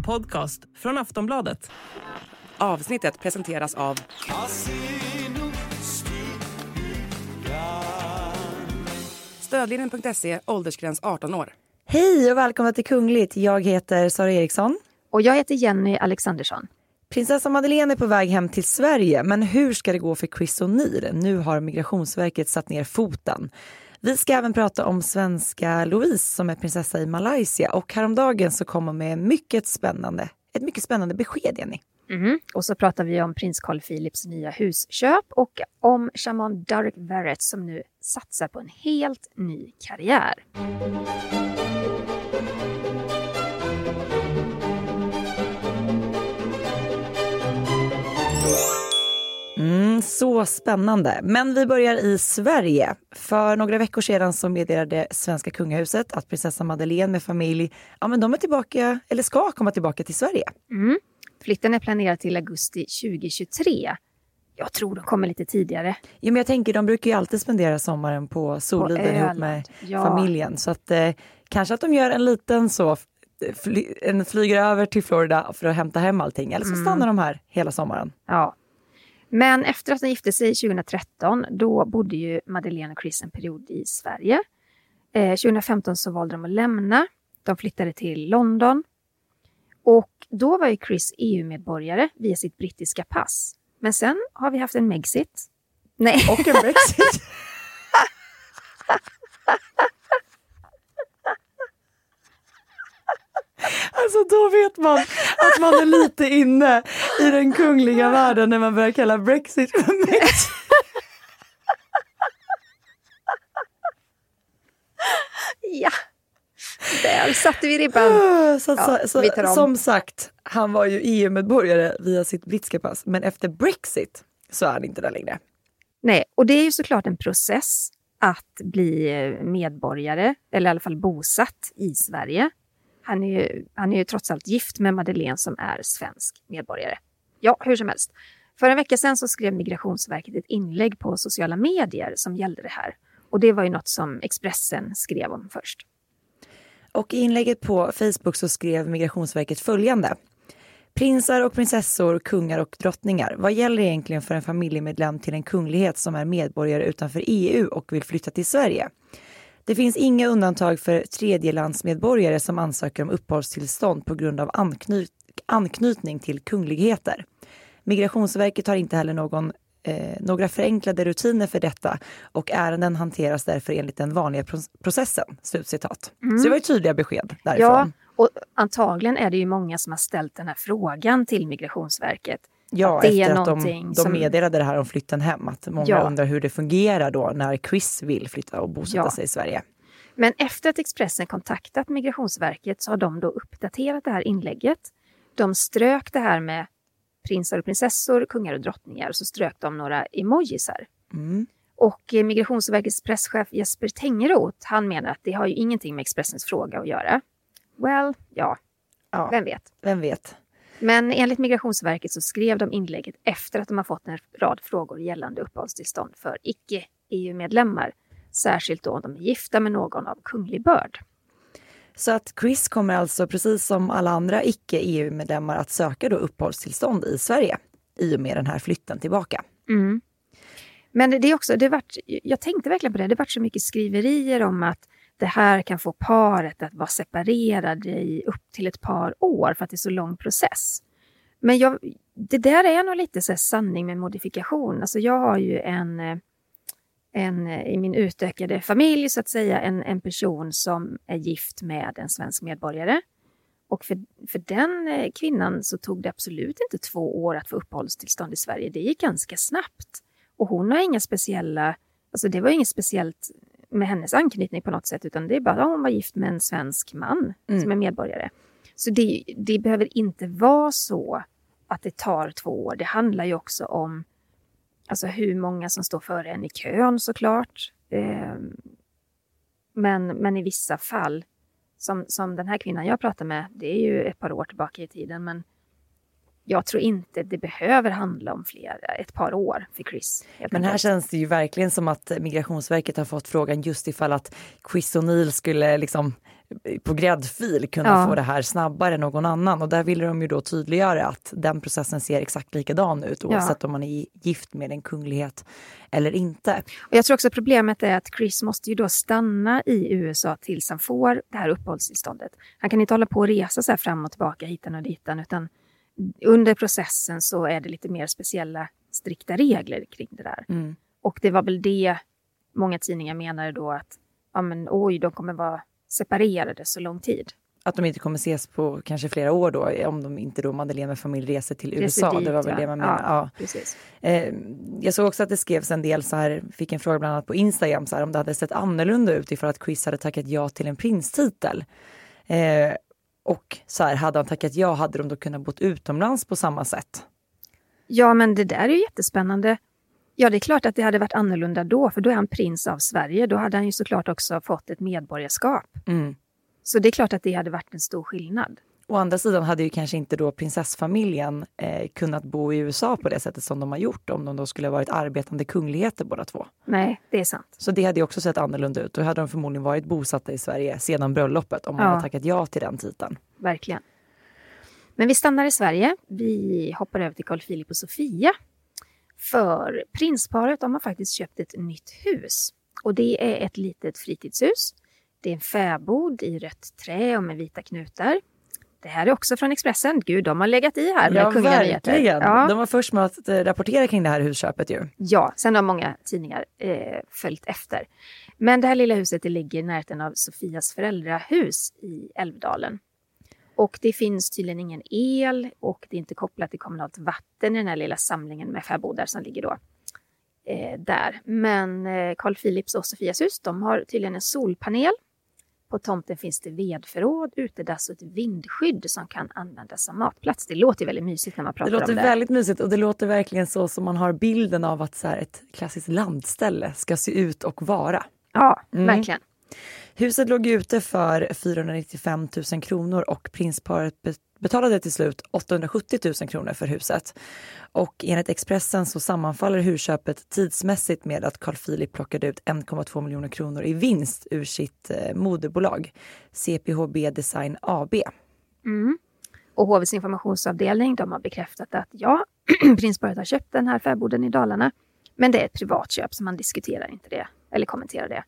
En podcast från Aftonbladet. Avsnittet presenteras av... Stödlinjen.se, åldersgräns 18 år. Hej och välkomna till Kungligt. Jag heter Sara Eriksson. Och jag heter Jenny Alexandersson. Prinsessa Madeleine är på väg hem till Sverige, men hur ska det gå för Chris O'Neill? Nu har Migrationsverket satt ner foten. Vi ska även prata om svenska Louise som är prinsessa i Malaysia och häromdagen så kom hon med mycket spännande, ett mycket spännande besked, Jenny. Mm. Och så pratar vi om prins Carl Philips nya husköp och om shaman Derek Verrett som nu satsar på en helt ny karriär. Mm, så spännande. Men vi börjar i Sverige. För några veckor sedan så meddelade svenska kungahuset att prinsessa Madeleine med familj ja, men de är tillbaka, eller ska komma tillbaka till Sverige. Mm. Flytten är planerad till augusti 2023. Jag tror de kommer lite tidigare. Ja, men jag tänker, de brukar ju alltid spendera sommaren på Soliden ihop med ja. familjen. Så att, eh, kanske att de gör en liten så, fly, en flyger över till Florida för att hämta hem allting. Eller så mm. stannar de här hela sommaren. Ja, men efter att de gifte sig 2013, då bodde ju Madeleine och Chris en period i Sverige. Eh, 2015 så valde de att lämna. De flyttade till London. Och då var ju Chris EU-medborgare via sitt brittiska pass. Men sen har vi haft en Megxit. Nej. Och en Brexit. Alltså då vet man att man är lite inne i den kungliga världen när man börjar kalla Brexit för Brexit. Ja, där satte vi ribban. Så, ja, så, så som sagt, han var ju EU-medborgare via sitt brittiska pass, men efter Brexit så är han inte där längre. Nej, och det är ju såklart en process att bli medborgare, eller i alla fall bosatt i Sverige. Han är, ju, han är ju trots allt gift med Madeleine som är svensk medborgare. Ja, hur som helst. För en vecka sedan så skrev Migrationsverket ett inlägg på sociala medier som gällde det här. Och det var ju något som Expressen skrev om först. Och i inlägget på Facebook så skrev Migrationsverket följande. Prinsar och prinsessor, kungar och drottningar. Vad gäller egentligen för en familjemedlem till en kunglighet som är medborgare utanför EU och vill flytta till Sverige? Det finns inga undantag för tredjelandsmedborgare som ansöker om uppehållstillstånd på grund av anknyt anknytning till kungligheter. Migrationsverket har inte heller någon, eh, några förenklade rutiner för detta och ärenden hanteras därför enligt den vanliga processen. Slutcitat. Mm. Så det var ju tydliga besked därifrån. Ja, och antagligen är det ju många som har ställt den här frågan till Migrationsverket. Ja, efter att de, de meddelade det här om flytten hem. Att många ja. undrar hur det fungerar då när Chris vill flytta och bosätta ja. sig i Sverige. Men efter att Expressen kontaktat Migrationsverket så har de då uppdaterat det här inlägget. De strök det här med prinsar och prinsessor, kungar och drottningar och så strök de några emojisar. Mm. Och eh, Migrationsverkets presschef Jesper Tengroth, han menar att det har ju ingenting med Expressens fråga att göra. Well, ja, ja vem vet? Vem vet? Men enligt Migrationsverket så skrev de inlägget efter att de har fått en rad frågor gällande uppehållstillstånd för icke-EU-medlemmar. Särskilt då om de är gifta med någon av kunglig börd. Så att Chris kommer alltså, precis som alla andra icke-EU-medlemmar, att söka då uppehållstillstånd i Sverige i och med den här flytten tillbaka. Mm. Men det är också, det varit, jag tänkte verkligen på det, det varit så mycket skriverier om att det här kan få paret att vara separerade i upp till ett par år för att det är så lång process. Men jag, det där är nog lite så sanning med modifikation. Alltså jag har ju en, eh, en, eh, i min utökade familj så att säga, en, en person som är gift med en svensk medborgare. Och för, för den eh, kvinnan så tog det absolut inte två år att få uppehållstillstånd i Sverige. Det gick ganska snabbt. Och hon har inga speciella, alltså det var inget speciellt med hennes anknytning på något sätt, utan det är bara att hon var gift med en svensk man mm. som är medborgare. Så det, det behöver inte vara så att det tar två år. Det handlar ju också om alltså hur många som står före en i kön såklart. Eh, men, men i vissa fall, som, som den här kvinnan jag pratar med, det är ju ett par år tillbaka i tiden, men jag tror inte det behöver handla om fler, ett par år för Chris. Men här känns det ju verkligen som att Migrationsverket har fått frågan just ifall att Chris O'Neill skulle liksom på gräddfil kunna Ja. få det här snabbare än någon annan. Och där ville de ju då tydliggöra att den processen ser exakt likadan ut oavsett om man är gift med en kunglighet eller inte. Och jag tror också problemet är att Chris måste ju då stanna i USA tills han får det här uppehållstillståndet. Han kan inte hålla på och resa så här fram och tillbaka hitan och ditan utan under processen så är det lite mer speciella strikta regler kring det där. Mm. Och det var väl det många tidningar menade då att ja men oj, de kommer vara separerade så lång tid. Att de inte kommer ses på kanske flera år då om de inte då Madeleine med familj reser till Reser USA. dit, det var väl ja. det man menade. Ja. Ja. Eh, jag såg också att det skrevs en del så här, fick en fråga bland annat på Instagram så här, om det hade sett annorlunda ut ifall att Chris hade tackat ja till en prinstitel. Eh, och så här, hade han tackat ja hade de då kunnat bott utomlands på samma sätt. Ja, men det där är ju jättespännande. Ja, det är klart att det hade varit annorlunda då, för då är han prins av Sverige. Då hade han ju såklart också fått ett medborgarskap. Mm. Så det är klart att det hade varit en stor skillnad. Å andra sidan hade ju kanske inte då prinsessfamiljen eh, kunnat bo i USA på det sättet som de har gjort om de då skulle ha varit arbetande kungligheter båda två. Nej, det är sant. Så det hade ju också sett annorlunda ut. Då hade de förmodligen varit bosatta i Sverige sedan bröllopet om man Ja. hade tackat ja till den titeln. Verkligen. Men vi stannar i Sverige. Vi hoppar över till Carl Philip och Sofia. För prinsparet de har faktiskt köpt ett nytt hus. Och det är ett litet fritidshus. Det är en fäbod i rött trä och med vita knutar. Det här är också från Expressen. Gud, de har legat i här Ja, verkligen. Ja. De var först med att eh, rapportera kring det här husköpet ju. Ja, sen har många tidningar eh, följt efter. Men det här lilla huset det ligger i närheten av Sofias föräldrahus i Älvdalen. Och det finns tydligen ingen el och det är inte kopplat till kommunalt vatten i den här lilla samlingen med fäbodar som ligger då eh, där. Men eh, Carl Philips och Sofias hus, de har tydligen en solpanel. På tomten finns det vedförråd, utedass och ett vindskydd som kan användas som matplats. Det låter väldigt mysigt när man Det pratar låter om det. väldigt mysigt och det låter verkligen så som man har bilden av att så här, ett klassiskt landställe ska se ut och vara. Ja, Mm. verkligen. Huset låg ute för 495 000 kronor och prinsparet betalade till slut 870 000 kronor för huset. Och enligt Expressen så sammanfaller husköpet tidsmässigt med att Carl Philip plockade ut 1,2 miljoner kronor i vinst ur sitt eh, moderbolag CPHB Design AB. Mm. Och HVs informationsavdelning de har bekräftat att ja, prinsparet har köpt den här fäboden i Dalarna. Men det är ett privat köp så man diskuterar inte det eller kommenterar det.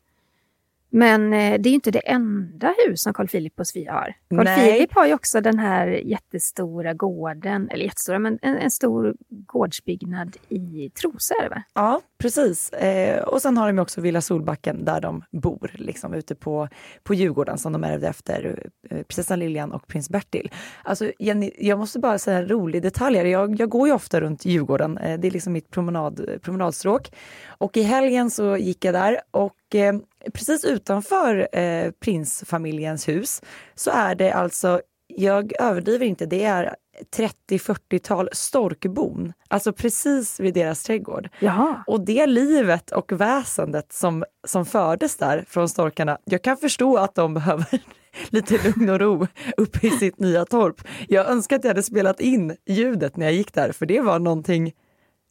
Men eh, det är ju inte det enda hus som Carl Philip och Sofia har. Carl Nej. Philip har ju också den här jättestora gården, eller jättestora, men en, en stor gårdsbyggnad i Trosa är det va? Ja, precis. Eh, och sen har de ju också Villa Solbacken där de bor, liksom ute på, på Djurgården som de ärvde efter eh, prinsessan Lilian och prins Bertil. Alltså, Jenny, jag måste bara säga en rolig detalj. här. Jag, jag går ju ofta runt Djurgården. Eh, det är liksom mitt promenad, promenadstråk. Och i helgen så gick jag där och eh, precis utanför eh, prinsfamiljens hus så är det alltså, jag överdriver inte, det är 30-40-tal storkbon. Alltså precis vid deras trädgård. Jaha. Och det livet och väsendet som, som fördes där från storkarna, jag kan förstå att de behöver lite lugn och ro uppe i sitt nya torp. Jag önskar att jag hade spelat in ljudet när jag gick där, för det var någonting,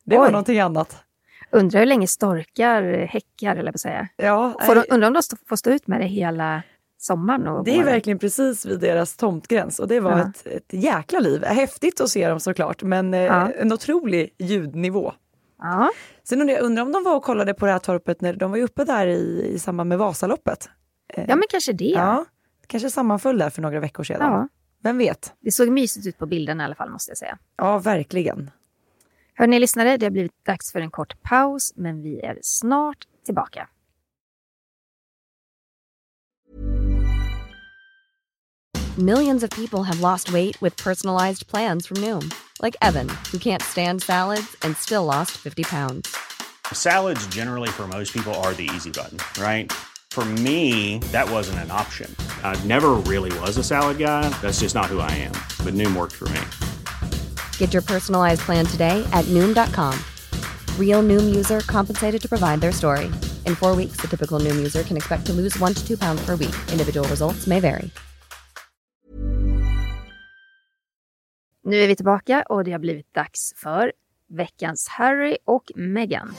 det var någonting annat. Undrar hur länge storkar häckar, eller säga. Ja, Får de, nej, undrar om de st- får stå ut med det hela sommaren? Och det är verkligen precis vid deras tomtgräns och det var Ja. ett, ett jäkla liv. Häftigt att se dem såklart, men eh, Ja. en otrolig ljudnivå. Ja. Sen undrar jag undrar om de var och kollade på det här torpet när de var uppe där i, i samband med Vasaloppet. Eh, ja, men kanske det. Ja, kanske sammanföll där för några veckor sedan. Ja. Vem vet? Det såg mysigt ut på bilden i alla fall, måste jag säga. Ja, verkligen. Hörni lyssnare, det har blivit dags för en kort paus, men vi är snart tillbaka. Millions of people have lost weight with personalized plans from Noom, like Evan, who can't stand salads and still lost 50 pounds. Salads, generally, for most people, are the easy button, right? For me, that wasn't an option. I never really was a salad guy. That's just not who I am. But Noom worked for me. Get your personalized plan today at Noom.com. Real Noom user compensated to provide their story. In four weeks, the typical Noom user can expect to lose one to two pounds per week. Individual results may vary. Nu är vi tillbaka och det har blivit dags för veckans Harry och Meghan.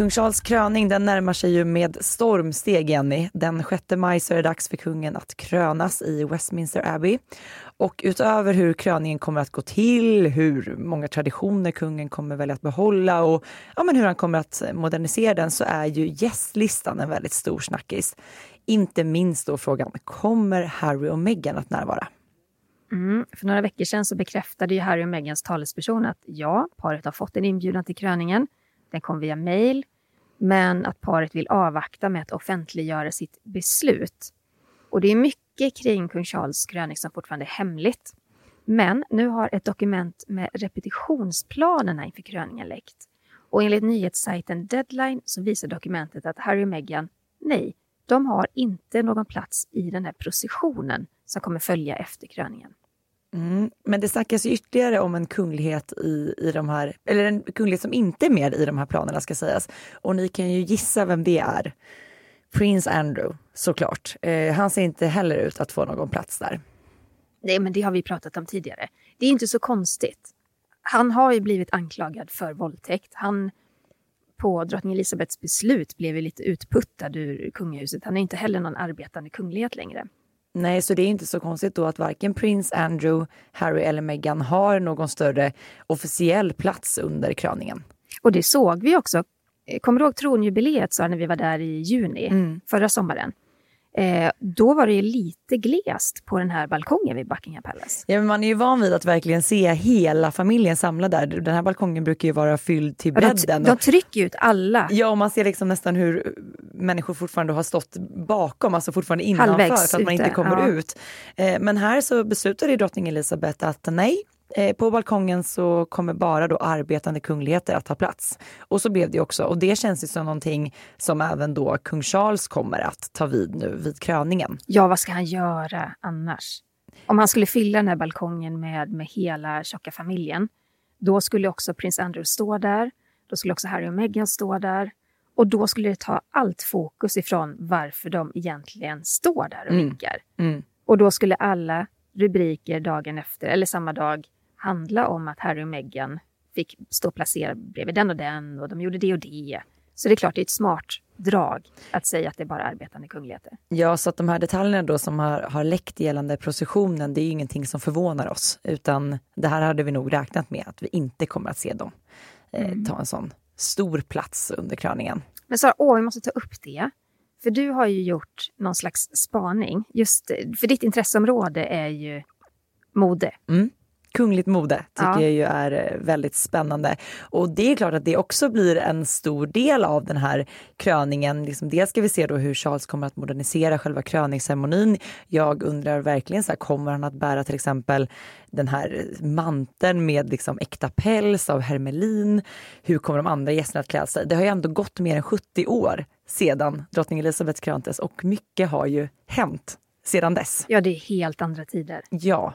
Kung Charles kröning den närmar sig ju med stormsteg, Jenny. Den 6 maj så är det dags för kungen att krönas i Westminster Abbey. Och utöver hur kröningen kommer att gå till, hur många traditioner kungen kommer välja att behålla och ja, men hur han kommer att modernisera den så är ju gästlistan en väldigt stor snackis. Inte minst då frågan, kommer Harry och Meghan att närvara? Mm. För några veckor sedan så bekräftade ju Harry och Meghans talesperson att ja, paret har fått en inbjudan till kröningen. Den kom via mail, men att paret vill avvakta med att offentliggöra sitt beslut. Och det är mycket kring kung Charles kröning som fortfarande är hemligt. Men nu har ett dokument med repetitionsplanerna inför kröningen läckt. Och enligt nyhetssajten Deadline så visar dokumentet att Harry och Meghan, nej, de har inte någon plats i den här processionen som kommer följa efter kröningen. Mm, men det snackas ju ytterligare om en kunglighet i, i de här, eller en kunglighet som inte är med i de här planerna ska sägas. Och ni kan ju gissa vem det är. Prins Andrew, såklart. Eh, han ser inte heller ut att få någon plats där. Nej, men det har vi pratat om tidigare. Det är inte så konstigt. Han har ju blivit anklagad för våldtäkt. Han på drottning Elizabeths beslut blev ju lite utputtad ur kungahuset. Han är inte heller någon arbetande kunglighet längre. Nej, så det är inte så konstigt då att varken prins Andrew, Harry eller Meghan har någon större officiell plats under kröningen. Och det såg vi också. Kommer du ihåg tronjubileet så när vi var där i juni mm. förra sommaren? Eh, då var det ju lite glest på den här balkongen vid Buckingham Palace. Ja, men man är ju van vid att verkligen se hela familjen samlad där. Den här balkongen brukar ju vara fylld till bredden. De, de trycker ut alla. Ja, och man ser liksom nästan hur människor fortfarande har stått bakom, alltså fortfarande innanför, Halvvägs så att man ute, inte kommer ja. ut. Eh, men här så beslutade drottning Elizabeth att nej, på balkongen så kommer bara då arbetande kungligheter att ta plats. Och så blev det också. Och det känns ju som någonting som även då kung Charles kommer att ta vid nu vid kröningen. Ja, vad ska han göra annars? Om han skulle fylla den här balkongen med, med hela tjocka familjen, då skulle också prins Andrew stå där. Då skulle också Harry och Meghan stå där. Och då skulle det ta allt fokus ifrån varför de egentligen står där och Mm. vinkar. Mm. Och då skulle alla rubriker dagen efter, eller samma dag, handla om att Harry och Meghan fick stå placerade bredvid den och den och de gjorde det och det. Så det är klart, det är ett smart drag att säga att det är bara arbetande kungligheter. Ja, så att de här detaljerna då som har, har läckt gällande processionen, det är ju ingenting som förvånar oss. Utan det här hade vi nog räknat med att vi inte kommer att se dem eh, ta en sån stor plats under kröningen. Men Sara, åh, vi måste ta upp det. För du har ju gjort någon slags spaning. Just för ditt intresseområde är ju mode. Kungligt mode tycker Ja. jag ju är eh, väldigt spännande. Och det är klart att det också blir en stor del av den här kröningen. Liksom dels ska vi se då hur Charles kommer att modernisera själva kröningsceremonin. Jag undrar verkligen, så här, kommer han att bära till exempel den här manteln med liksom äkta päls av hermelin? Hur kommer de andra gästerna att klä sig? Det har ju ändå gått mer än 70 år sedan drottning Elizabeth kröntes och mycket har ju hänt sedan dess. Ja, det är helt andra tider. Ja.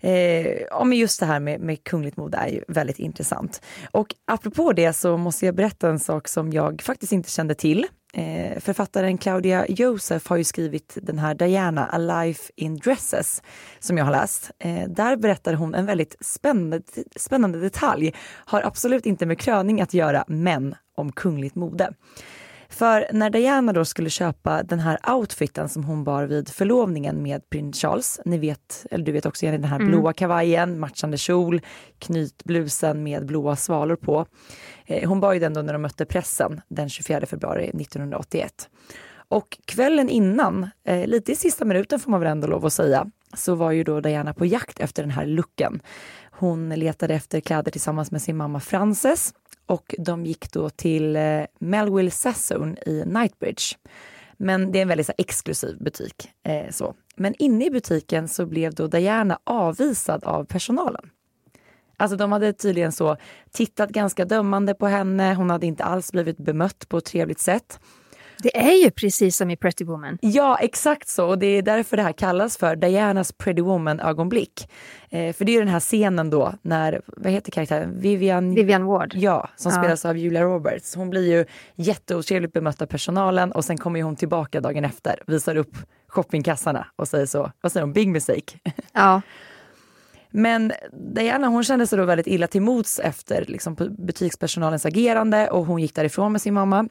Eh, ja, men just det här med, med kungligt mode är ju väldigt intressant. Och apropå det så måste jag berätta en sak som jag faktiskt inte kände till. Eh, författaren Claudia Joseph har ju skrivit den här Diana, A Life in Dresses, som jag har läst. Eh, där berättar hon en väldigt spännande, spännande detalj. Har absolut inte med kröning att göra, men om kungligt mode. För när Diana då skulle köpa den här outfiten som hon bar vid förlovningen med prins Charles, ni vet, eller du vet också Jenny, den här blåa kavajen, matchande kjol, knytblusen med blåa svalor på. Eh, hon bar ju den då när de mötte pressen den 24 februari 1981. Och kvällen innan, eh, lite i sista minuten får man väl ändå lov att säga, så var ju då Diana på jakt efter den här looken. Hon letade efter kläder tillsammans med sin mamma Frances och de gick då till eh, Melville Sassoon i Knightbridge. Men det är en väldigt så, exklusiv butik. Eh, så. Men inne i butiken så blev då Diana avvisad av personalen. Alltså de hade tydligen så tittat ganska dömande på henne. Hon hade inte alls blivit bemött på ett trevligt sätt. Det är ju precis som i Pretty Woman. Ja, exakt så. Och det är därför det här kallas för Dianas Pretty Woman-ögonblick. Eh, för det är ju den här scenen då när, vad heter karaktären? Vivian... Vivian Ward. Ja, som Ja. spelas av Julia Roberts. Hon blir ju jätteotrevligt bemött av personalen och sen kommer hon tillbaka dagen efter, visar upp shoppingkassarna och säger så, vad säger hon, big mistake. Ja. Men Diana hon kände sig då väldigt illa till mots efter liksom, butikspersonalens agerande och hon gick därifrån med sin mamma.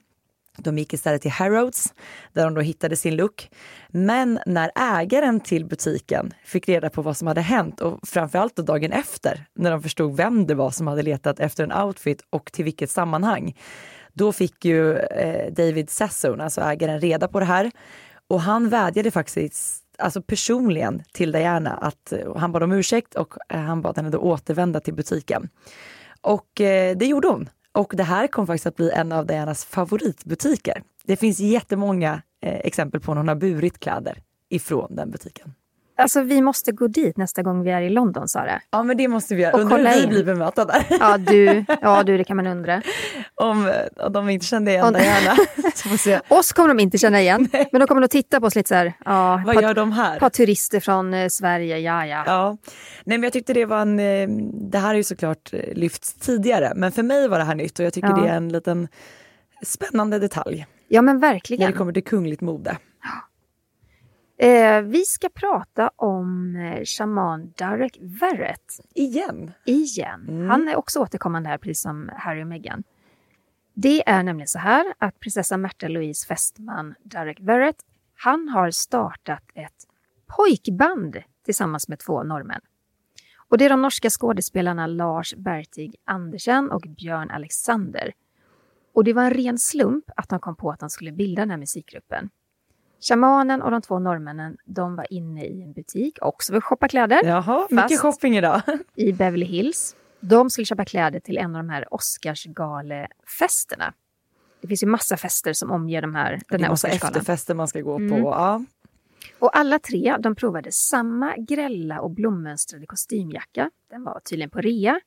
De gick istället till Harrods där de då hittade sin look. Men när ägaren till butiken fick reda på vad som hade hänt och framförallt då dagen efter när de förstod vem det var som hade letat efter en outfit och till vilket sammanhang. Då fick ju eh, David Sasson, alltså ägaren, reda på det här och han vädjade faktiskt alltså personligen till Diana att eh, han bad om ursäkt och eh, han bad henne då återvända till butiken. Och eh, det gjorde hon. Och det här kom faktiskt att bli en av Dianas favoritbutiker. Det finns jättemånga eh, exempel på när hon har burit kläder ifrån den butiken. Alltså vi måste gå dit nästa gång vi är i London, Sara. Ja, men det måste vi göra. Undrar hur vi blir bemötta där. Ja du, ja, du, det kan man undra. Om, om de inte kände igen får se. Oss kommer de inte känna igen, men de kommer nog titta på oss lite så här. Ja, Vad gör de här? På turister från eh, Sverige, ja ja. ja. Nej, men jag tyckte det var en, eh, det här är ju såklart eh, lyfts tidigare, men för mig var det här nytt och jag tycker ja. det är en liten spännande detalj. Ja men verkligen. När det kommer till kungligt mode. Eh, vi ska prata om eh, shaman Derek Verrett. Igen? Igen. Mm. Han är också återkommande här, precis som Harry och Meghan. Det är nämligen så här att prinsessa Märta Louise fästman Derek Verrett, han har startat ett pojkband tillsammans med två norrmän. Och det är de norska skådespelarna Lars Bertig Andersen och Björn Alexander. Och det var en ren slump att de kom på att de skulle bilda den här musikgruppen. Shamanen och de två norrmännen de var inne i en butik, också för att shoppa kläder. Jaha, mycket shopping idag. I Beverly Hills. De skulle köpa kläder till en av de här Oscarsgalefesterna. Det finns ju massa fester som omger de här, den här Oscarsgalan. efterfester man ska gå på. Mm. Ja. Och alla tre de provade samma grälla och blommönstrade kostymjacka. Den var tydligen på rea.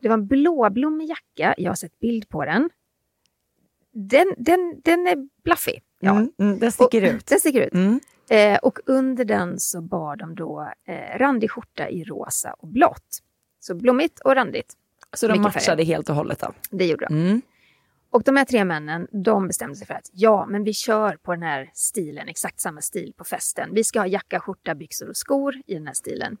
Det var en blåblommig jacka, jag har sett bild på den. Den, den, den är blaffig. Ja. Mm, mm, den sticker och, ut. Den sticker ut. Mm. Eh, och under den så bar de då eh, randig skjorta i rosa och blått. Så blommigt och randigt. Så de matchade färger. helt och hållet? Då. Det gjorde de. Mm. Och de här tre männen, de bestämde sig för att ja, men vi kör på den här stilen, exakt samma stil på festen. Vi ska ha jacka, skjorta, byxor och skor i den här stilen.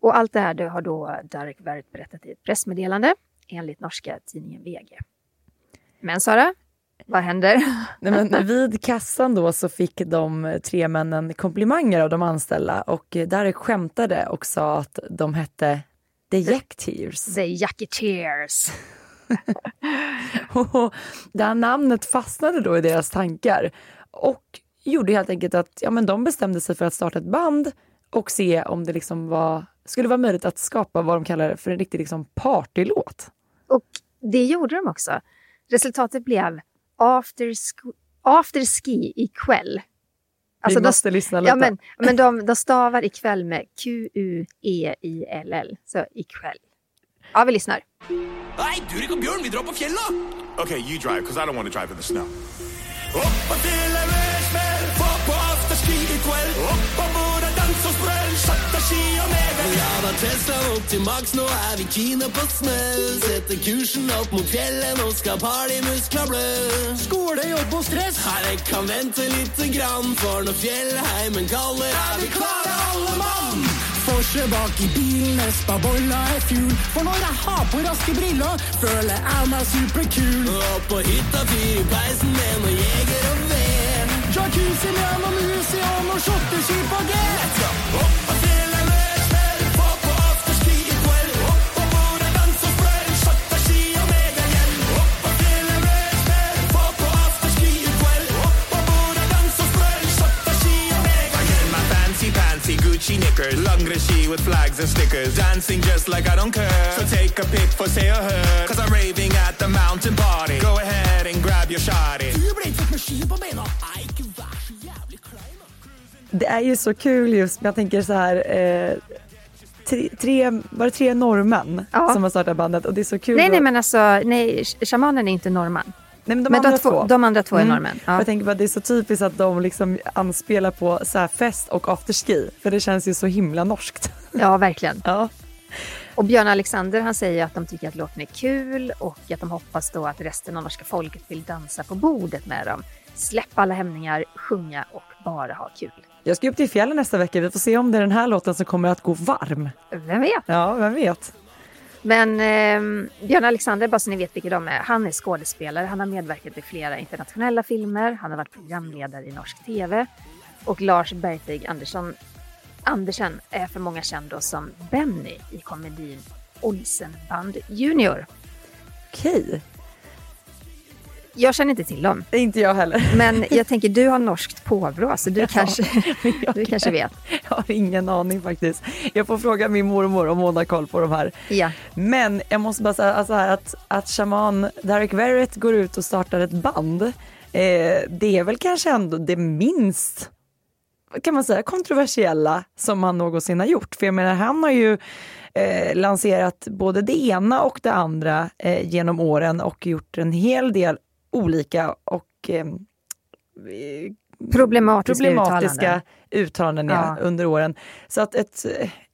Och allt det här det har då Darek Verret berättat i ett pressmeddelande enligt norska tidningen VG. Men Sara, vad händer? Nej, men vid kassan då så fick de tre männen komplimanger av de anställda och Darek skämtade och sa att de hette The Jacketeers. The Jacketeers. det här namnet fastnade då i deras tankar och gjorde helt enkelt att ja, men de bestämde sig för att starta ett band och se om det liksom var, skulle vara möjligt att skapa vad de kallar för en riktig liksom partylåt. Och det gjorde de också. Resultatet blev after, after ski ikväll. Alltså Vi måste de, lyssna lite. Ja, men, men de, de stavar ikväll med Q-U-E-I-L-L. Så ikväll. Ja, vi lyssnar. Hej, Durek och Björn, vi drar på fjällen! Okay, you drive, because I don't want to drive in the snow. Upp på fjällen chatta, ski och mega. Ja, da Teslaen opp til maks, nå er vi kine på smell. Setter kursen opp mot fjellet, nå skal partymuskler blø. Skole, jobb og stress. Nei, det kan vente lite grann, for når fjellheimen kaller, er vi klare alle mann. Forse bak i bilen, Espa-bolla er ful. For når jeg har på raske briller, føler jeg meg superkul. Og på hytta fyr i peisen med noe jeger og ved. Jacuzzi med noe mus i og noe shotteski på G. Let's go! Opp på Gucci knickers, langregie with flags and stickers, dancing just like I don't care. So take a pic for say or her, cause I'm raving at the mountain party. Go ahead and grab your shotty. Det är ju så kul just, jag tänker så här, eh, tre, tre, var det tre norrmän ja. som har startat bandet och det är så kul. Nej, nej men alltså, nej, shamanen är inte norrman. Nej, men de, men andra, de, två. de andra två är mm. norrmän. Ja. Jag tänker att det är så typiskt att de liksom anspelar på så fest och afterski. För det känns ju så himla norskt. Ja, verkligen. ja. Och Björn Alexander han säger att de tycker att låten är kul och att de hoppas då att resten av norska folket vill dansa på bordet med dem. Släppa alla hämningar, sjunga och bara ha kul. Jag ska upp till fjällen nästa vecka. Vi får se om det är den här låten som kommer att gå varm. Vem vet? Ja, vem vet? Men eh, Björn Alexander, bara så ni vet vilka de är, han är skådespelare. Han har medverkat i flera internationella filmer. Han har varit programledare i norsk tv. Och Lars Bergtig Andersson, Andersen är för många känd då som Benny i komedin Olsenband Junior. Okej, jag känner inte till dem, inte jag heller. men jag tänker du har norskt påbrå så du, kanske, du kanske vet. Jag har ingen aning faktiskt. Jag får fråga min mormor om hon har koll på de här. Ja. Men jag måste bara säga alltså här att, att shaman Derek Verrett går ut och startar ett band. Eh, det är väl kanske ändå det minst kan man säga, kontroversiella som han någonsin har gjort. För jag menar, han har ju eh, lanserat både det ena och det andra eh, genom åren och gjort en hel del olika och eh, Problematiska, problematiska uttalanden. ja, under åren. Så att ett,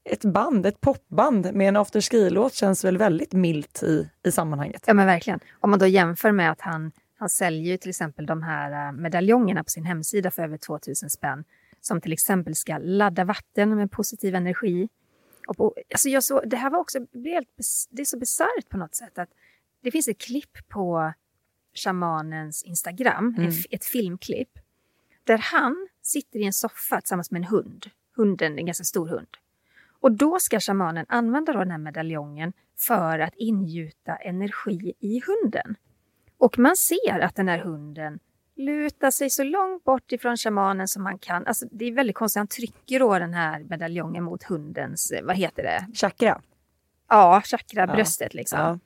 ett band, ett popband med en afterski-låt känns väl väldigt milt i, i sammanhanget. Ja men verkligen. Om man då jämför med att han, han säljer ju till exempel de här eh, medaljongerna på sin hemsida för över 2000 spänn. Som till exempel ska ladda vatten med positiv energi. Och på, alltså jag så, det här var också, det är så bisarrt på något sätt att det finns ett klipp på shamanens Instagram, Mm. ett, ett filmklipp, där han sitter i en soffa tillsammans med en hund. Hunden, en ganska stor hund. Och då ska shamanen använda då den här medaljongen för att ingjuta energi i hunden. Och man ser att den här hunden lutar sig så långt bort ifrån shamanen som man kan. Alltså, det är väldigt konstigt, han trycker då den här medaljongen mot hundens, eh, vad heter det? Chakra. Ja, chakra, bröstet liksom. Ja.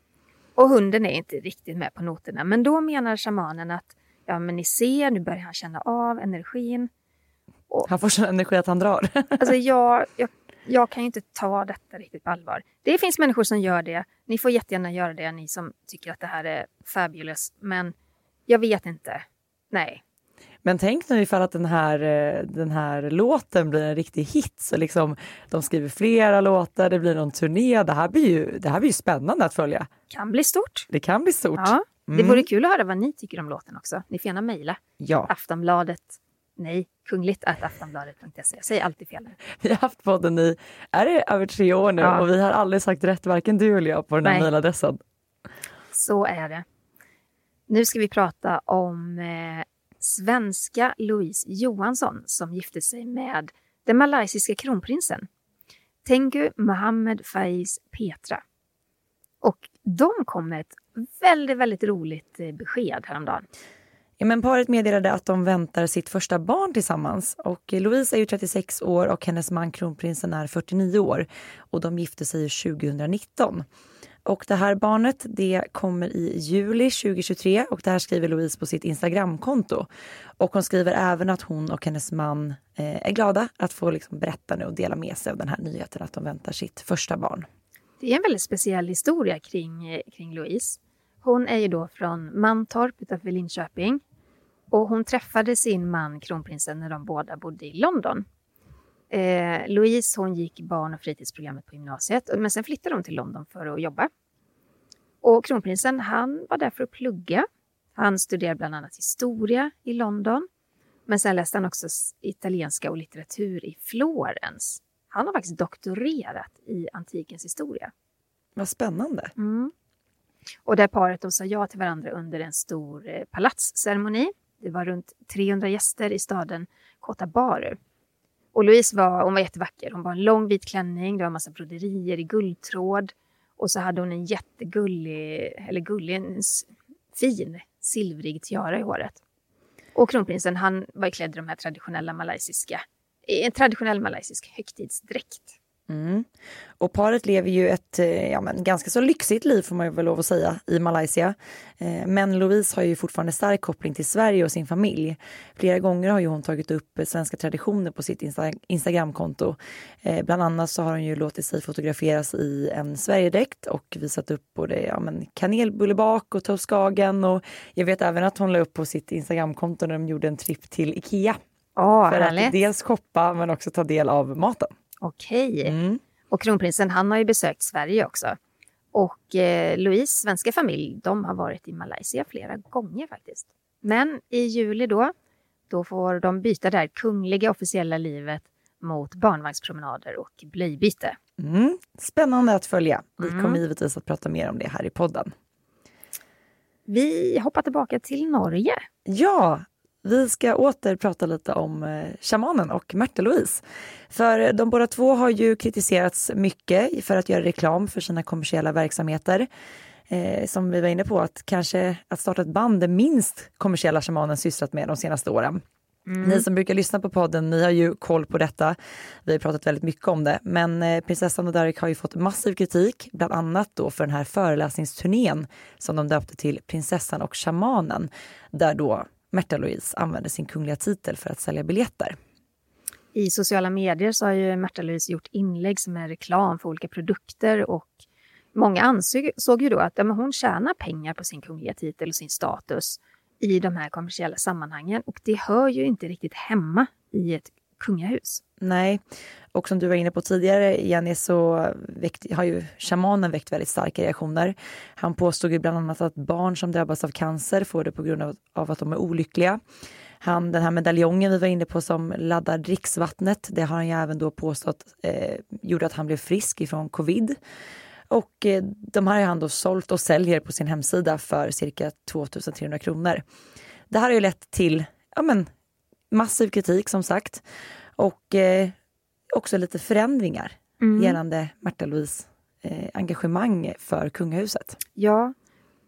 Och hunden är inte riktigt med på noterna. Men då menar shamanen att ja, men ni ser, nu börjar han känna av energin. Han får sån energi att han drar. Alltså jag, jag, jag kan ju inte ta detta riktigt på allvar. Det finns människor som gör det. Ni får jättegärna göra det, ni som tycker att det här är fabulous. Men jag vet inte. Nej. Men tänk nu ifall att den här, eh, den här låten blir en riktig hit. Så liksom, de skriver flera låtar, det blir någon turné. Det här blir ju, det här blir ju spännande att följa. Kan bli stort. Det kan bli stort. Ja. Det Mm. vore kul att höra vad ni tycker om låten också. Ni får gärna mejla. Ja. Aftonbladet. Nej, kungligt att aftonbladet.se. Jag säger alltid fel. Vi har haft podden i, är det över tre år nu Ja. och vi har aldrig sagt rätt, varken du eller jag, på den här mejladressen. Så är det. Nu ska vi prata om eh, svenska Louise Johansson som gifte sig med den malaysiska kronprinsen Tengu Mohammed Faiz Petra. Och de kom med ett väldigt, väldigt roligt eh, besked häromdagen. Ja, men paret meddelade att de väntar sitt första barn tillsammans. Och Louise är ju 36 år och hennes man kronprinsen är 49 år. Och de gifte sig 2019. Och det här barnet det kommer i juli 2023 och det här skriver Louise på sitt Instagramkonto. Och hon skriver även att hon och hennes man eh, är glada att få liksom berätta nu och dela med sig av den här nyheten att de väntar sitt första barn. Det är en väldigt speciell historia kring, eh, kring Louise. Hon är ju då från Mantorp utanför Linköping. Och hon träffade sin man kronprinsen när de båda bodde i London. Eh, Louise hon gick barn och fritidsprogrammet på gymnasiet men sen flyttade hon till London för att jobba. Och kronprinsen han var där för att plugga. Han studerade bland annat historia i London. Men sen läste han också italienska och litteratur i Florens. Han har faktiskt doktorerat i antikens historia. Vad spännande. Mm. Och där paret då sa ja till varandra under en stor eh, palatsceremoni. Det var runt 300 gäster i staden Cotabaru. Och Louise var, hon var jättevacker. Hon var en lång vit klänning, det var en massa broderier i guldtråd. Och så hade hon en jättegullig, eller gullig, en fin silvrig tiara i håret. Och kronprinsen han var klädd i de här traditionella malaysiska, i en traditionell malaysisk högtidsdräkt. Mm. Och paret lever ju ett eh, ja, men ganska så lyxigt liv får man väl lov att säga i Malaysia. Eh, Men Louise har ju fortfarande stark koppling till Sverige och sin familj. Flera gånger har ju hon tagit upp eh, svenska traditioner på sitt Insta- Instagramkonto. Bland annat så har hon ju låtit sig fotograferas i en Sverigedräkt och visat upp både ja, men kanelbullebak och toastskagen och jag vet även att hon la upp på sitt Instagramkonto när de gjorde en tripp till Ikea. Åh, för härligt. att dels shoppa men också ta del av maten. Okej. Mm. Och kronprinsen han har ju besökt Sverige också. Och eh, Louise svenska familj, de har varit i Malaysia flera gånger faktiskt. Men i juli då, då får de byta det här kungliga officiella livet mot barnvagnspromenader och blöjbyte. Mm. Spännande att följa. Vi Mm. kommer givetvis att prata mer om det här i podden. Vi hoppar tillbaka till Norge. Ja, vi ska åter prata lite om eh, shamanen och Märta-Louise. För de båda två har ju kritiserats mycket för att göra reklam för sina kommersiella verksamheter. Eh, som vi var inne på, att kanske att starta ett band är minst kommersiella shamanen sysslat med de senaste åren. Ni som brukar lyssna på podden, ni har ju koll på detta. Vi har pratat väldigt mycket om det. Men eh, prinsessan och Derek har ju fått massiv kritik, bland annat då för den här föreläsningsturnén som de döpte till Prinsessan och shamanen, där då Märta Louise använde sin kungliga titel för att sälja biljetter. I sociala medier så har ju Märta Louise gjort inlägg som är reklam för olika produkter och många ansåg ju då att ja, men hon tjänar pengar på sin kungliga titel och sin status i de här kommersiella sammanhangen och det hör ju inte riktigt hemma i ett kungahus. Nej, och som du var inne på tidigare Jenny så väckt, har ju shamanen väckt väldigt starka reaktioner. Han påstod ju bland annat att barn som drabbas av cancer får det på grund av, av att de är olyckliga. Han, den här medaljongen vi var inne på som laddar dricksvattnet, det har han ju även då påstått eh, gjorde att han blev frisk ifrån covid. Och eh, de här har han då sålt och säljer på sin hemsida för cirka 2300 kronor. Det här har ju lett till ja, men, massiv kritik som sagt. Och eh, också lite förändringar gällande Märta Louise eh, engagemang för kungahuset. Ja,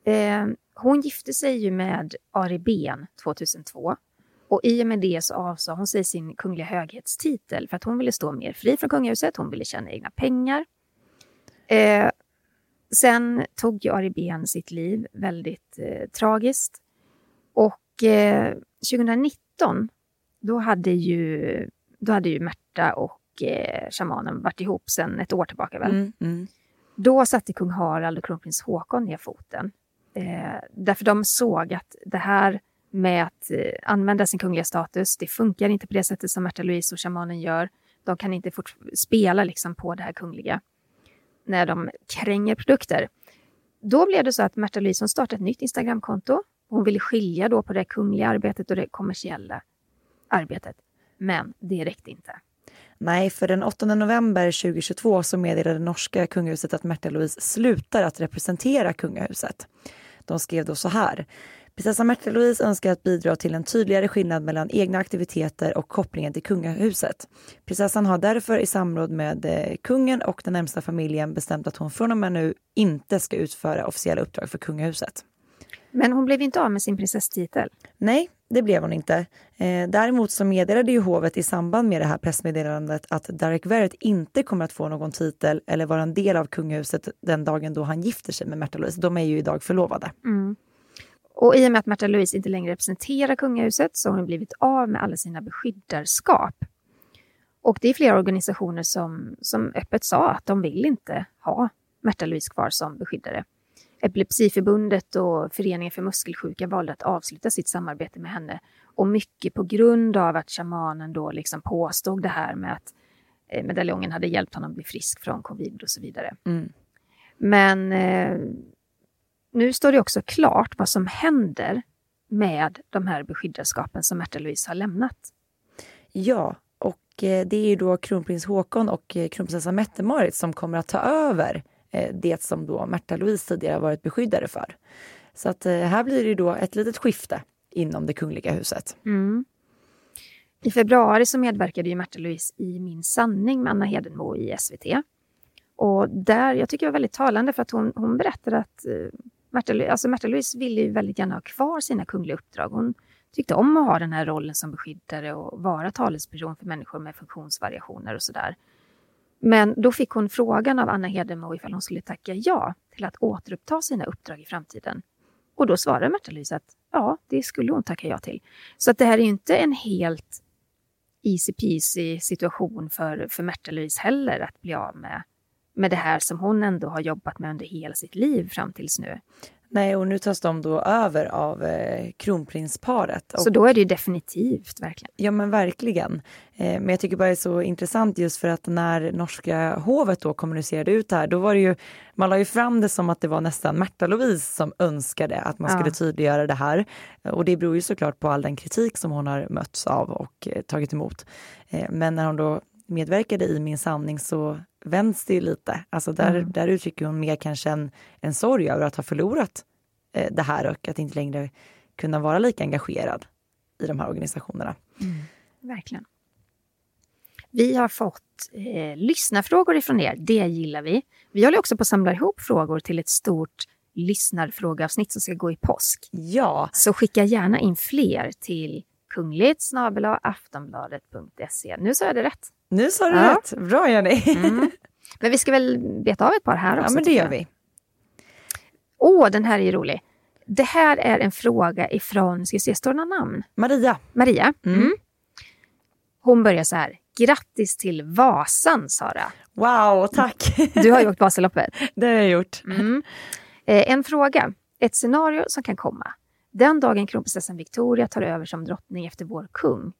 eh, hon gifte sig ju med Ari Ben 2002 och i och med det så avsade hon sig sin kungliga höghetstitel för att hon ville stå mer fri från kungahuset, hon ville tjäna egna pengar. Eh, sen tog ju Ari Ben sitt liv väldigt eh, tragiskt. Och eh, 2019 då hade ju, då hade ju Märta och eh, shamanen varit ihop sedan ett år tillbaka väl? Mm, mm. Då satte kung Harald och kronprins Håkon ner foten. Eh, därför de såg att det här med att eh, använda sin kungliga status, det funkar inte på det sättet som Märta Louise och shamanen gör. De kan inte fort- spela liksom på det här kungliga när de kränger produkter. Då blev det så att Märta Louise startade ett nytt Instagramkonto. Hon ville skilja då på det kungliga arbetet och det kommersiella arbetet. Men det räckte inte. Nej, för den 8 november 2022 så meddelade norska kungahuset att Märta Louise slutar att representera kungahuset. De skrev då så här. Prinsessan Märta Louise önskar att bidra till en tydligare skillnad mellan egna aktiviteter och kopplingen till kungahuset. Prinsessan har därför i samråd med eh, kungen och den närmsta familjen bestämt att hon från och med nu inte ska utföra officiella uppdrag för kungahuset. Men hon blev inte av med sin prinsesstitel. Nej, det blev hon inte. Eh, däremot så meddelade ju hovet i samband med det här pressmeddelandet att Derek Verrett inte kommer att få någon titel eller vara en del av kungahuset den dagen då han gifter sig med Märta Louise. De är ju idag förlovade. Och i och med att Märta Louise inte längre representerar kungahuset så har hon blivit av med alla sina beskyddarskap. Och det är flera organisationer som, som öppet sa att de vill inte ha Märta Louise kvar som beskyddare. Epilepsiförbundet och Föreningen för muskelsjuka valde att avsluta sitt samarbete med henne. Och mycket på grund av att shamanen då liksom påstod det här med att eh, medaljongen hade hjälpt honom bli frisk från covid och så vidare. Mm. Men eh, nu står det också klart vad som händer med de här beskyddarskapen som Märta Louise har lämnat. Ja, och eh, det är ju då kronprins Håkon och eh, kronprinsessa Mette-Marit som kommer att ta över Eh, det som då Märta Louise tidigare varit beskyddare för. Så att eh, här blir det då ett litet skifte inom det kungliga huset. Mm. I februari så medverkade ju Märta Louise i Min sanning med Anna Hedenmo i SVT. Och där, jag tycker det var väldigt talande för att hon, hon berättade att eh, Märta, alltså Märta Louise ville ju väldigt gärna ha kvar sina kungliga uppdrag. Hon tyckte om att ha den här rollen som beskyddare och vara talesperson för människor med funktionsvariationer och sådär. Men då fick hon frågan av Anna Hedenmo ifall hon skulle tacka ja till att återuppta sina uppdrag i framtiden. Och då svarade Märta Louise att ja, det skulle hon tacka ja till. Så att det här är ju inte en helt easy peasy situation för, för Märta Louise heller att bli av med, med det här som hon ändå har jobbat med under hela sitt liv fram tills nu. Nej, och nu tas de då över av eh, kronprinsparet. Så Och- då är det ju definitivt verkligen. Ja men verkligen. Eh, men jag tycker bara det är så intressant just för att när norska hovet då kommunicerade ut det här, då var det ju, man la ju fram det som att det var nästan Märta Louise som önskade att man Ja. skulle tydliggöra det här. Och det beror ju såklart på all den kritik som hon har mötts av och eh, tagit emot. Eh, men när hon då medverkade i Min sanning så vänds det ju lite. Alltså där, Mm. där uttrycker hon mer kanske en, en sorg över att ha förlorat eh, det här och att inte längre kunna vara lika engagerad i de här organisationerna. Verkligen. Vi har fått eh, lyssnarfrågor ifrån er. Det gillar vi. Vi håller också på att samla ihop frågor till ett stort lyssnarfrågeavsnitt som ska gå i påsk. Ja, Så skicka gärna in fler till kungligt aftonbladet.se. Nu sa jag det rätt. nu sa du Ja. rätt. Bra Jenny. Mm. Men vi ska väl beta av ett par här också. Ja, men det gör jag. vi. Åh, den här är ju rolig. Det här är en fråga ifrån, ska vi se, står det namn? Maria. Maria. Mm. Mm. Hon börjar så här. Grattis till Vasan, Sara. Wow, tack. Du har ju åkt Vasaloppet. det har jag gjort. Mm. Eh, en fråga. Ett scenario som kan komma. Den dagen kronprinsessan Victoria tar över som drottning efter vår kung,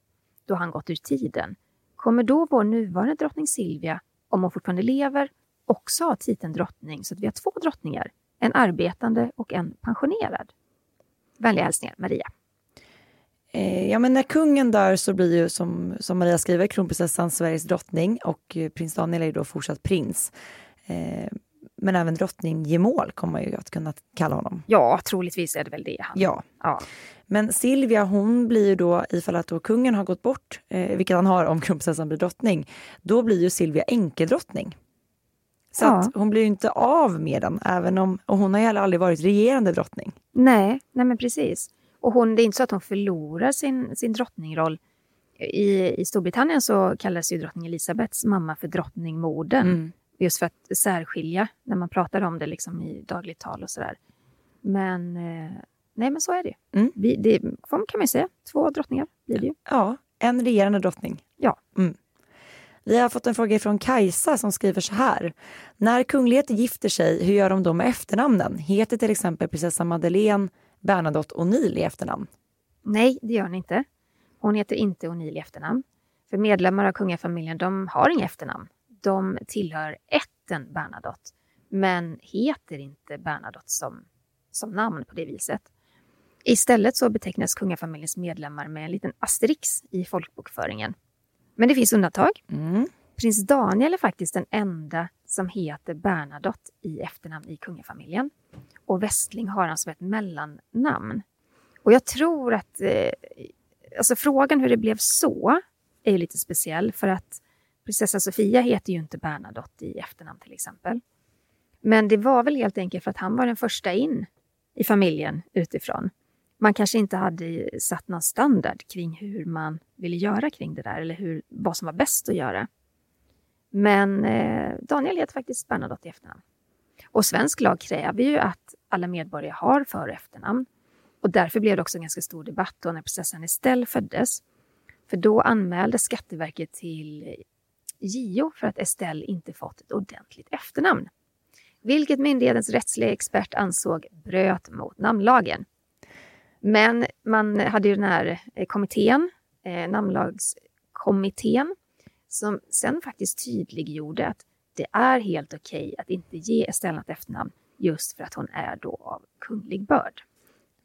då han gått ur tiden, kommer då vår nuvarande drottning Silvia, om hon fortfarande lever, också ha titeln drottning så att vi har två drottningar, en arbetande och en pensionerad? Vänliga hälsningar, Maria. Eh, ja, men när kungen dör så blir ju som, som Maria skriver kronprinsessan Sveriges drottning och eh, prins Daniel är ju då fortsatt prins. Eh, men även drottning Gemål kommer man ju att kunna kalla honom. Ja, troligtvis är det väl det. Han. Ja. Ja. Men Silvia hon blir ju då, ifall att då kungen har gått bort, eh, vilket han har om kronprinsessan blir drottning, då blir ju Silvia enkedrottning. Så Ja. att hon blir ju inte av med den, även om, och hon har ju heller aldrig varit regerande drottning. Nej, nej men precis. Och hon, det är inte så att hon förlorar sin, sin drottningroll. I, I Storbritannien så kallas ju drottning Elisabeths mamma för drottningmodern. Mm. Just för att särskilja när man pratar om det liksom i dagligt tal och sådär. Men eh, nej, men så är det. ju. Mm. Vi, det kan man ju säga. Två drottningar blir det ju. Ja, en regerande drottning. Ja. Mm. Vi har fått en fråga från Kajsa som skriver så här. När kungligheter gifter sig, hur gör de då med efternamnen? Heter till exempel prinsessan Madeleine, Bernadotte O'Neill i efternamn? Nej, det gör hon inte. Hon heter inte O'Neill i efternamn. För medlemmar av kungafamiljen, de har inga efternamn. De tillhör ätten Bernadotte, men heter inte Bernadotte som, som namn på det viset. Istället så betecknas kungafamiljens medlemmar med en liten asterix i folkbokföringen. Men det finns undantag. Mm. Prins Daniel är faktiskt den enda som heter Bernadotte i efternamn i kungafamiljen. Och Westling har han som ett mellannamn. Och jag tror att eh, alltså frågan hur det blev så är ju lite speciell för att prinsessa Sofia heter ju inte Bernadotte i efternamn till exempel. Men det var väl helt enkelt för att han var den första in i familjen utifrån. Man kanske inte hade satt någon standard kring hur man ville göra kring det där eller hur, vad som var bäst att göra. Men eh, Daniel heter faktiskt Bernadotte i efternamn. Och svensk lag kräver ju att alla medborgare har för och efternamn. Och därför blev det också en ganska stor debatt då när prinsessan Estelle föddes. För då anmälde Skatteverket till JO för att Estelle inte fått ett ordentligt efternamn. Vilket myndighetens rättsliga expert ansåg bröt mot namnlagen. Men man hade ju den här eh, kommittén, eh, namnlagskommittén, som sen faktiskt tydliggjorde att det är helt okej att inte ge Estelle ett efternamn just för att hon är då av kunglig börd.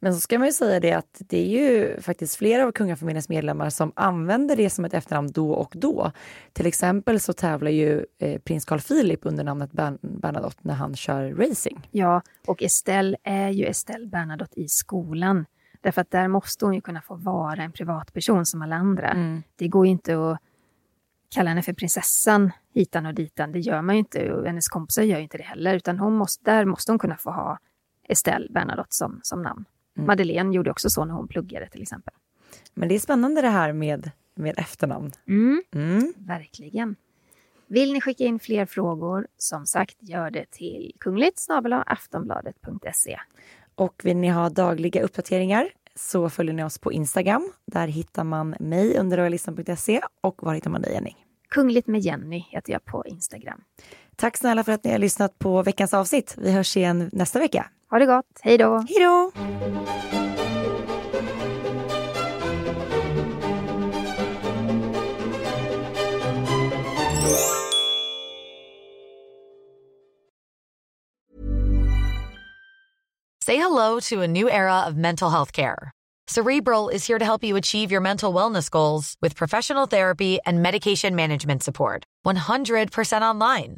Men så ska man ju säga det att det är ju faktiskt flera av kungafamiljens medlemmar som använder det som ett efternamn då och då. Till exempel så tävlar ju eh, prins Carl Philip under namnet Bern- Bernadotte när han kör racing. Ja, och Estelle är ju Estelle Bernadotte i skolan. Därför att där måste hon ju kunna få vara en privatperson som alla andra. Det går ju inte att kalla henne för prinsessan hitan och ditan. Det gör man ju inte och hennes kompisar gör ju inte det heller. Utan hon måste, där måste hon kunna få ha Estelle Bernadotte som, som namn. Madeleine gjorde också så när hon pluggade till exempel. Men det är spännande det här med, med efternamn. Mm. Mm. Verkligen. Vill ni skicka in fler frågor, som sagt, gör det till kungligt aftonbladet.se. Och vill ni ha dagliga uppdateringar så följer ni oss på Instagram. Där hittar man mig under royalistan.se och var hittar man dig Jenny? Kungligt med Jenny heter jag på Instagram. Tack snälla för att ni har lyssnat på veckans avsnitt. Vi hörs igen nästa vecka. Ha det gott. Hej då. Hej då! Say hello to a new era of mental health care. Cerebral is here to help you achieve your mental wellness goals with professional therapy and medication management support. 100% online.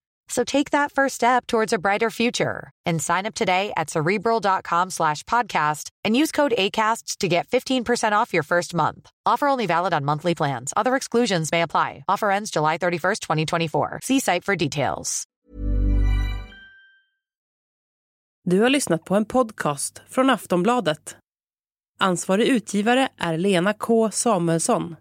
So take that first step towards a brighter future and sign up today at cerebral.com slash podcast and use code ACAST to get 15% off your first month. Offer only valid on monthly plans. Other exclusions may apply. Offer ends July 31st, 2024. See site for details. Du har lyssnat på en podcast från Aftonbladet. Ansvarig utgivare är Lena K Samuelsson.